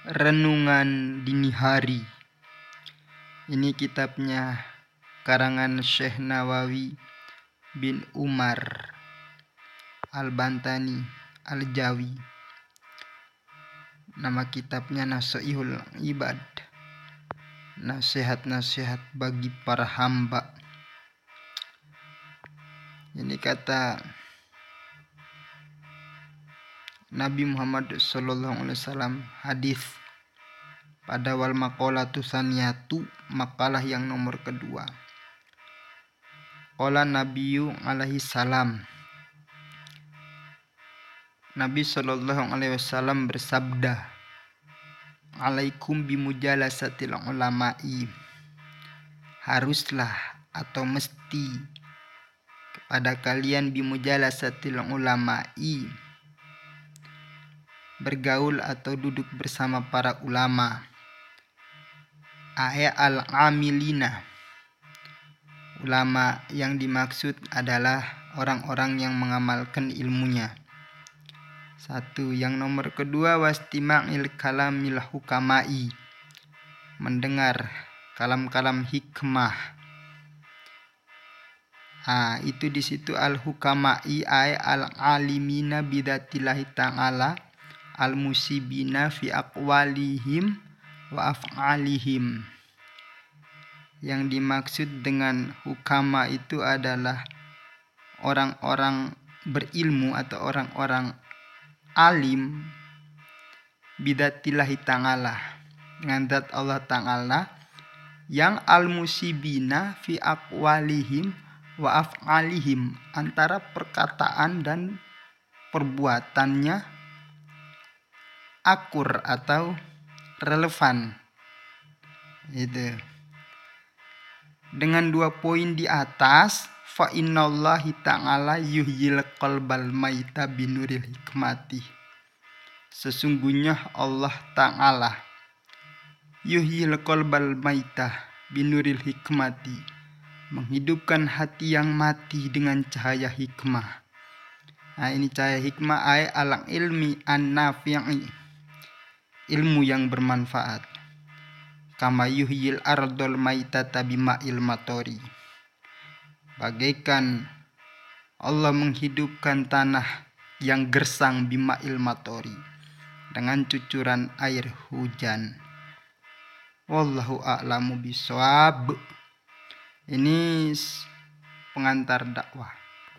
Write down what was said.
Renungan Dini Hari. Ini kitabnya karangan Syekh Nawawi bin Umar Al-Bantani Al-Jawi. Nama kitabnya Nasoihul Ibad. Nasihat-nasihat bagi para hamba. Ini kata Nabi Muhammad Sallallahu Alaihi Wasallam hadis pada wal makola tusaniyatu makalah yang nomor kedua. Qala Nabiyu alaihi salam Nabi Sallallahu Alaihi Wasallam bersabda Alaikum bimujalasatil ulama'i Haruslah atau mesti kepada kalian bimujalasatil ulama'i bergaul atau duduk bersama para ulama. Ae al-amilina. Ulama yang dimaksud adalah orang-orang yang mengamalkan ilmunya. Satu, yang nomor kedua wastima'il kalamil hukamai. Mendengar kalam-kalam hikmah. Ah, itu di situ al-hukamai ay al-alimina bidatillahi ta'ala al-musibina fi aqwalihim wa af'alihim. Yang dimaksud dengan hukama itu adalah orang-orang berilmu atau orang-orang alim bidatillahi ta'ala dengan zat Allah ta'ala yang al-musibina fi aqwalihim wa af'alihim antara perkataan dan perbuatannya akur atau relevan. Itu dengan dua poin di atas fa innallahi ta'ala yuhyil qalbal maita binuril hikmati. Sesungguhnya Allah ta'ala yuhyil qalbal maita binuril hikmati menghidupkan hati yang mati dengan cahaya hikmah. Nah ini cahaya hikmah ay alang ilmi an nafi'i ilmu yang bermanfaat. Kama yuhyil ardol maitata bima'il matori. Bagaikan Allah menghidupkan tanah yang gersang bima'il matori dengan cucuran air hujan. Wallahu a'lamu bisawab. Ini pengantar dakwah.